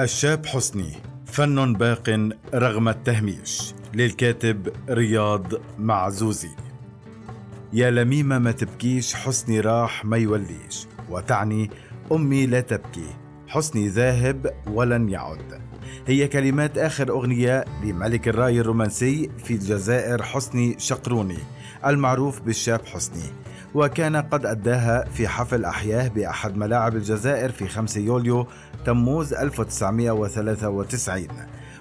الشاب حسني فن باق رغم التهميش للكاتب رياض معزوزي. يا لميمة ما تبكيش حسني راح ما يوليش. وتعني أمي لا تبكي حسني ذاهب ولن يعد. هي كلمات آخر أغنية لملك الراي الرومانسي في الجزائر حسني شقروني المعروف بالشاب حسني. وكان قد أداها في حفل أحياه بأحد ملاعب الجزائر في 5 يوليو تموز 1993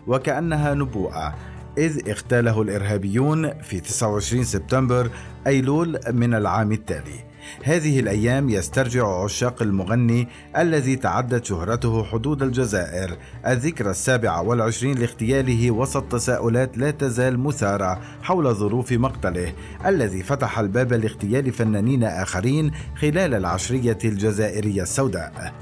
وكأنها نبوءة إذ اغتاله الإرهابيون في 29 سبتمبر أيلول من العام التالي. هذه الأيام يسترجع عشاق المغني الذي تعدت شهرته حدود الجزائر الذكرى السابعة والعشرين لاغتياله وسط تساؤلات لا تزال مثارة حول ظروف مقتله الذي فتح الباب لاغتيال فنانين آخرين خلال العشرية الجزائرية السوداء.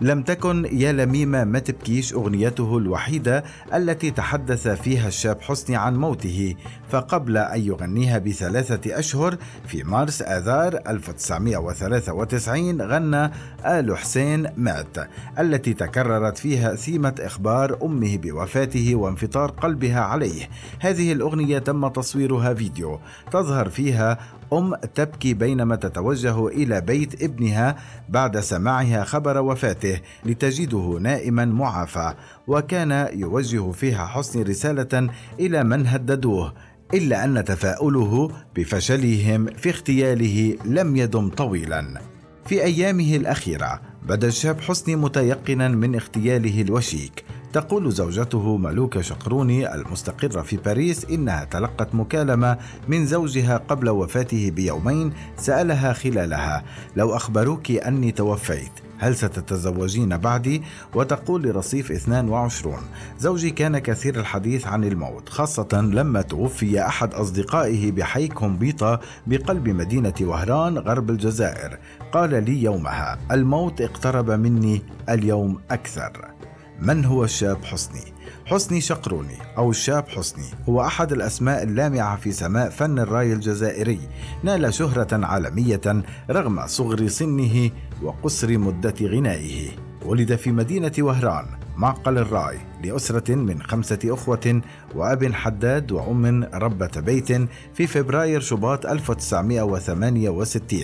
لم تكن يا لميمة ما تبكيش أغنيته الوحيدة التي تحدث فيها الشاب حسني عن موته فقبل أن يغنيها بثلاثة أشهر في مارس آذار 1993 غنى آل حسين مات التي تكررت فيها ثيمة إخبار أمه بوفاته وانفطار قلبها عليه. هذه الأغنية تم تصويرها فيديو تظهر فيها أم تبكي بينما تتوجه إلى بيت ابنها بعد سماعها خبر وفاته لتجده نائما معافى وكان يوجه فيها حسني رسالة إلى من هددوه إلا أن تفاؤله بفشلهم في اغتياله لم يدم طويلا. في أيامه الأخيرة بدا الشاب حسني متيقنا من اغتياله الوشيك تقول زوجته ملوكة شقروني المستقرة في باريس إنها تلقت مكالمة من زوجها قبل وفاته بيومين سألها خلالها. لو أخبروك أني توفيت هل ستتزوجين بعدي؟ وتقول لرصيف 22 زوجي كان كثير الحديث عن الموت خاصة لما توفي أحد أصدقائه بحي كومبيطة بقلب مدينة وهران غرب الجزائر. قال لي يومها الموت اقترب مني اليوم أكثر. من هو الشاب حسني؟ حسني شقروني أو الشاب حسني هو أحد الأسماء اللامعة في سماء فن الراي الجزائري نال شهرة عالمية رغم صغر سنه وقصر مدة غنائه ولد في مدينة وهران معقل الراي لأسرة من خمسة أخوة وأب حداد وأم ربة بيت في فبراير شباط 1968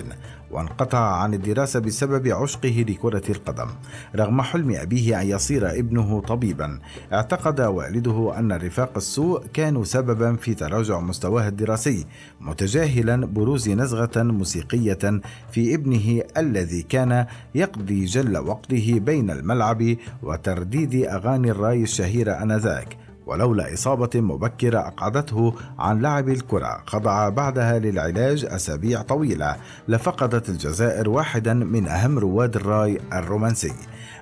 وانقطع عن الدراسة بسبب عشقه لكرة القدم رغم حلم أبيه أن يصير ابنه طبيبا. اعتقد والده أن رفاق السوء كانوا سببا في تراجع مستواه الدراسي متجاهلا بروز نزغة موسيقية في ابنه الذي كان يقضي جل وقته بين الملعب وترديد أغاني الرأي الشهيرة آنذاك. ولولا إصابة مبكرة أقعدته عن لعب الكرة خضع بعدها للعلاج أسابيع طويلة لفقدت الجزائر واحدا من أهم رواد الرأي الرومانسي.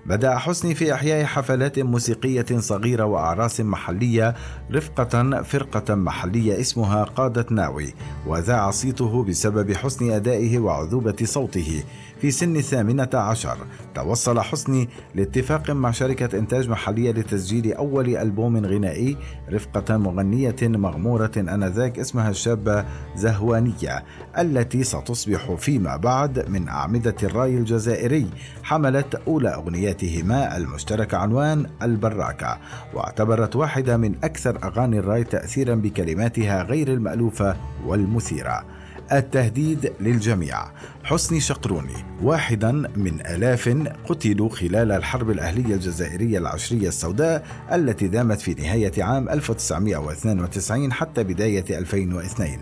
بدأ حسني في إحياء حفلات موسيقية صغيرة وأعراس محلية رفقة فرقة محلية اسمها قادة ناوي وذاع صيته بسبب حسن أدائه وعذوبة صوته. في سن الثامنة عشر توصل حسني لاتفاق مع شركة إنتاج محلية لتسجيل أول ألبوم غنائي رفقة مغنية مغمورة آنذاك اسمها الشابة زهوانية التي ستصبح فيما بعد من أعمدة الرأي الجزائري حملت أولى أغنياتهما المشتركة عنوان البراكة واعتبرت واحدة من أكثر أغاني الراي تأثيرا بكلماتها غير المألوفة والمثيرة. التهديد للجميع. حسني شقروني واحدا من آلاف قتلوا خلال الحرب الأهلية الجزائرية العشرية السوداء التي دامت في نهاية عام 1992 حتى بداية 2002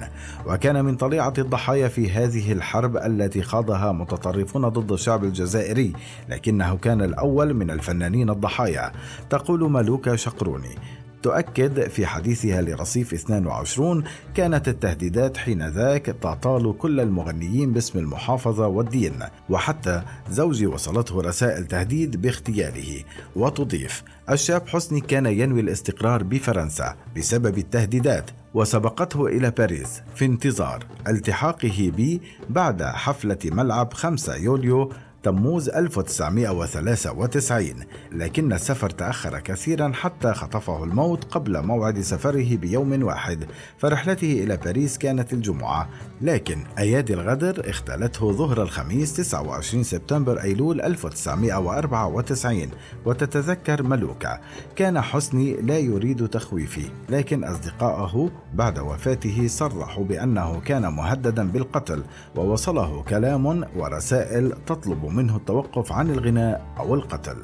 وكان من طليعة الضحايا في هذه الحرب التي خاضها متطرفون ضد الشعب الجزائري لكنه كان الأول من الفنانين الضحايا. تقول ملوكة شقروني تؤكد في حديثها لرصيف 22 كانت التهديدات حينذاك تطال كل المغنيين باسم المحافظة والدين وحتى زوجي وصلته رسائل تهديد باغتياله وتضيف الشاب حسني كان ينوي الاستقرار بفرنسا بسبب التهديدات وسبقته إلى باريس في انتظار التحاقه بي بعد حفلة ملعب 5 يوليو تموز 1993 لكن السفر تأخر كثيرا حتى خطفه الموت قبل موعد سفره بيوم واحد فرحلته إلى باريس كانت الجمعة. لكن أيادي الغدر اختلته ظهر الخميس 29 سبتمبر أيلول 1994 وتتذكر ملوكة. كان حسني لا يريد تخويفي لكن أصدقائه بعد وفاته صرحوا بأنه كان مهددا بالقتل ووصله كلام ورسائل تطلب منه التوقف عن الغناء أو القتل.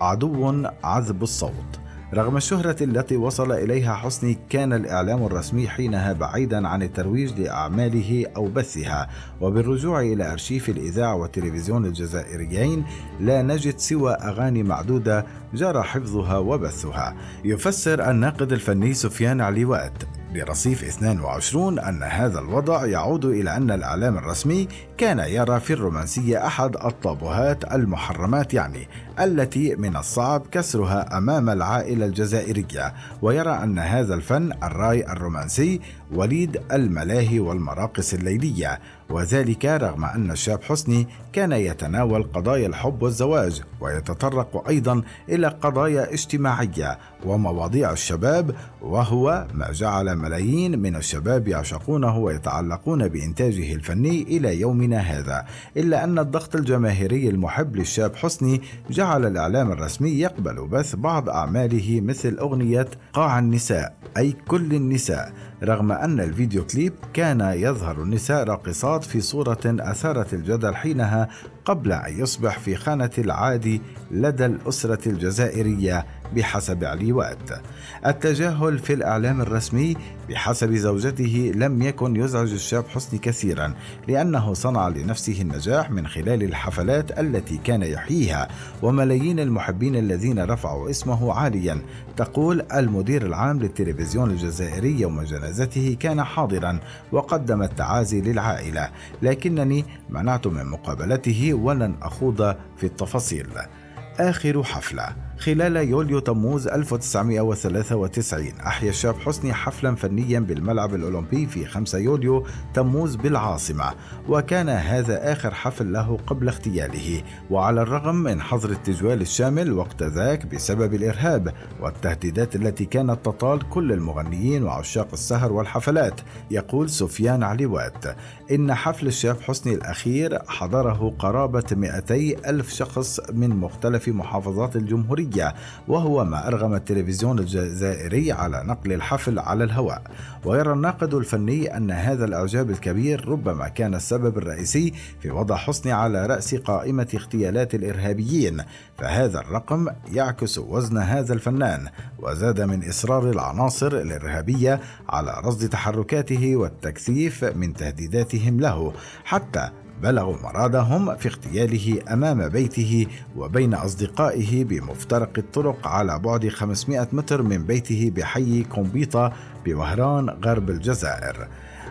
عدو عذب الصوت. رغم الشهرة التي وصل إليها حسني كان الإعلام الرسمي حينها بعيدا عن الترويج لأعماله أو بثها. وبالرجوع إلى أرشيف الإذاعة والتلفزيون الجزائريين لا نجد سوى أغاني معدودة جرى حفظها وبثها. يفسر الناقد الفني سفيان عليوات برصيف 22 أن هذا الوضع يعود إلى أن الإعلام الرسمي كان يرى في الرومانسية أحد الطابوهات المحرمات يعني التي من الصعب كسرها أمام العائلة الجزائرية. ويرى أن هذا الفن الرأي الرومانسي وليد الملاهي والمراقص الليلية. وذلك رغم أن الشاب حسني كان يتناول قضايا الحب والزواج ويتطرق أيضا إلى قضايا اجتماعية ومواضيع الشباب. وهو ما جعل ملايين من الشباب يعشقونه ويتعلقون بإنتاجه الفني إلى يومنا هذا إلا أن الضغط الجماهيري المحب للشاب حسني جعل الإعلام الرسمي يقبل بث بعض أعماله مثل أغنية قاع النساء أي كل النساء رغم أن الفيديو كليب كان يظهر النساء راقصات في صورة أثارت الجدل حينها قبل أن يصبح في خانة العادي لدى الأسرة الجزائرية بحسب عليوات التجاهل في الإعلام الرسمي بحسب زوجته لم يكن يزعج الشاب حسني كثيرا لأنه صنع لنفسه النجاح من خلال الحفلات التي كان يحييها وملايين المحبين الذين رفعوا اسمه عاليا. تقول المدير العام للتلفزيون الجزائري يوم جنازته كان حاضرا وقدم التعازي للعائلة. لكنني منعت من مقابلته ولن أخوض في التفاصيل. آخر حفلة. خلال يوليو تموز 1993 أحيا الشاب حسني حفلا فنيا بالملعب الأولمبي في 5 يوليو تموز بالعاصمة. وكان هذا آخر حفل له قبل اغتياله. وعلى الرغم من حظر التجوال الشامل وقت ذاك بسبب الإرهاب والتهديدات التي كانت تطال كل المغنيين وعشاق السهر والحفلات يقول سفيان عليوات إن حفل الشاب حسني الأخير حضره قرابة 200 ألف شخص من مختلف محافظات الجمهورية. الدولية وهو ما أرغم التلفزيون الجزائري على نقل الحفل على الهواء. ويرى الناقد الفني أن هذا الإعجاب الكبير ربما كان السبب الرئيسي في وضع حسني على رأس قائمة اغتيالات الإرهابيين. فهذا الرقم يعكس وزن هذا الفنان وزاد من إصرار العناصر الإرهابية على رصد تحركاته والتكثيف من تهديداتهم له. حتى بلغوا مرادهم في اغتياله أمام بيته وبين أصدقائه بمفترق الطرق على بعد 500 متر من بيته بحي كومبيطا بوهران غرب الجزائر.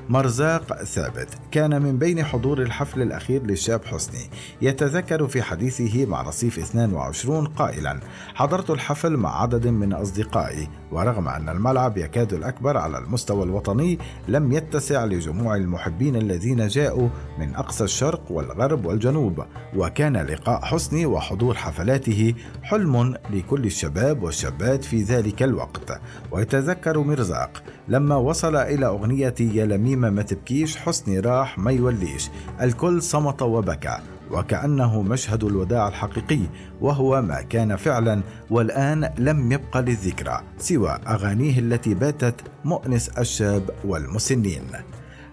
مرزاق ثابت كان من بين حضور الحفل الأخير للشاب حسني يتذكر في حديثه مع رصيف 22 قائلا حضرت الحفل مع عدد من أصدقائي ورغم أن الملعب يكاد الأكبر على المستوى الوطني لم يتسع لجموع المحبين الذين جاءوا من أقصى الشرق والغرب والجنوب وكان لقاء حسني وحضور حفلاته حلم لكل الشباب والشابات في ذلك الوقت. ويتذكر مرزاق لما وصل إلى أغنية يا لميمة ما تبكيش حسني راح ما يوليش. الكل صمت وبكى وكأنه مشهد الوداع الحقيقي وهو ما كان فعلا والآن لم يبقى للذكرى سوى أغانيه التي باتت مؤنس الشاب والمسنين.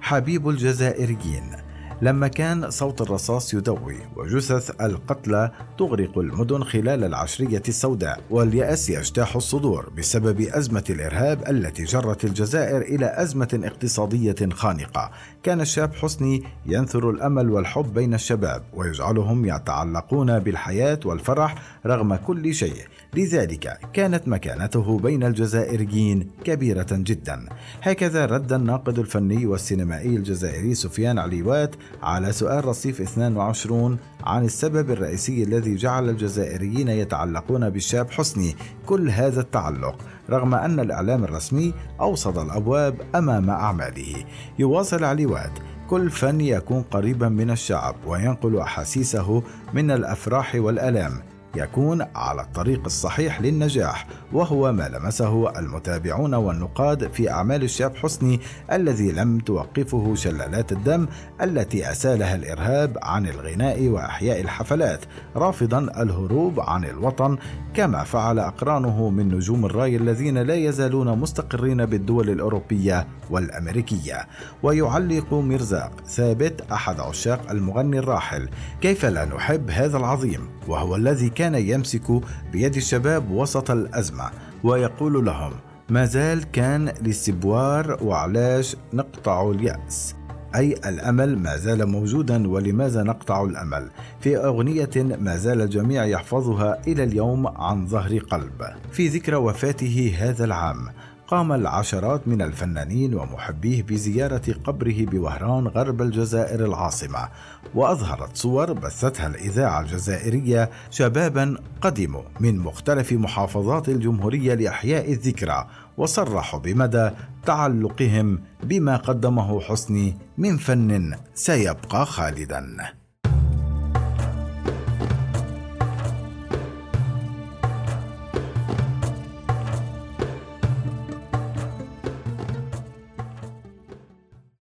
حبيب الجزائريين لما كان صوت الرصاص يدوي وجثث القتلى تغرق المدن خلال العشرية السوداء واليأس يجتاح الصدور بسبب أزمة الإرهاب التي جرت الجزائر إلى أزمة اقتصادية خانقة. كان الشاب حسني ينثر الأمل والحب بين الشباب ويجعلهم يتعلقون بالحياة والفرح رغم كل شيء. لذلك كانت مكانته بين الجزائريين كبيرة جدا. هكذا رد الناقد الفني والسينمائي الجزائري سفيان عليوات على سؤال رصيف 22 عن السبب الرئيسي الذي جعل الجزائريين يتعلقون بالشاب حسني. كل هذا التعلق رغم أن الإعلام الرسمي أوصد الأبواب أمام أعماله. يواصل عليوات كل فن يكون قريبا من الشعب وينقل أحاسيسه من الأفراح والألام. يكون على الطريق الصحيح للنجاح وهو ما لمسه المتابعون والنقاد في أعمال الشاب حسني الذي لم توقفه شلالات الدم التي أسالها الإرهاب عن الغناء وإحياء الحفلات رافضا الهروب عن الوطن كما فعل أقرانه من نجوم الراي الذين لا يزالون مستقرين بالدول الأوروبية والأمريكية. ويعلق مرزاق ثابت أحد عشاق المغني الراحل كيف لا نحب هذا العظيم؟ وهو الذي كان يمسك بيد الشباب وسط الأزمة ويقول لهم ما زال كان للسبوار وعلاش نقطع اليأس؟ أي الأمل ما زال موجودا ولماذا نقطع الأمل؟ في أغنية ما زال الجميع يحفظها إلى اليوم عن ظهر قلب. في ذكرى وفاته هذا العام قام العشرات من الفنانين ومحبيه بزيارة قبره بوهران غرب الجزائر العاصمة وأظهرت صور بثتها الإذاعة الجزائرية شبابا قدموا من مختلف محافظات الجمهورية لإحياء الذكرى وصرحوا بمدى تعلقهم بما قدمه حسني من فن سيبقى خالدا.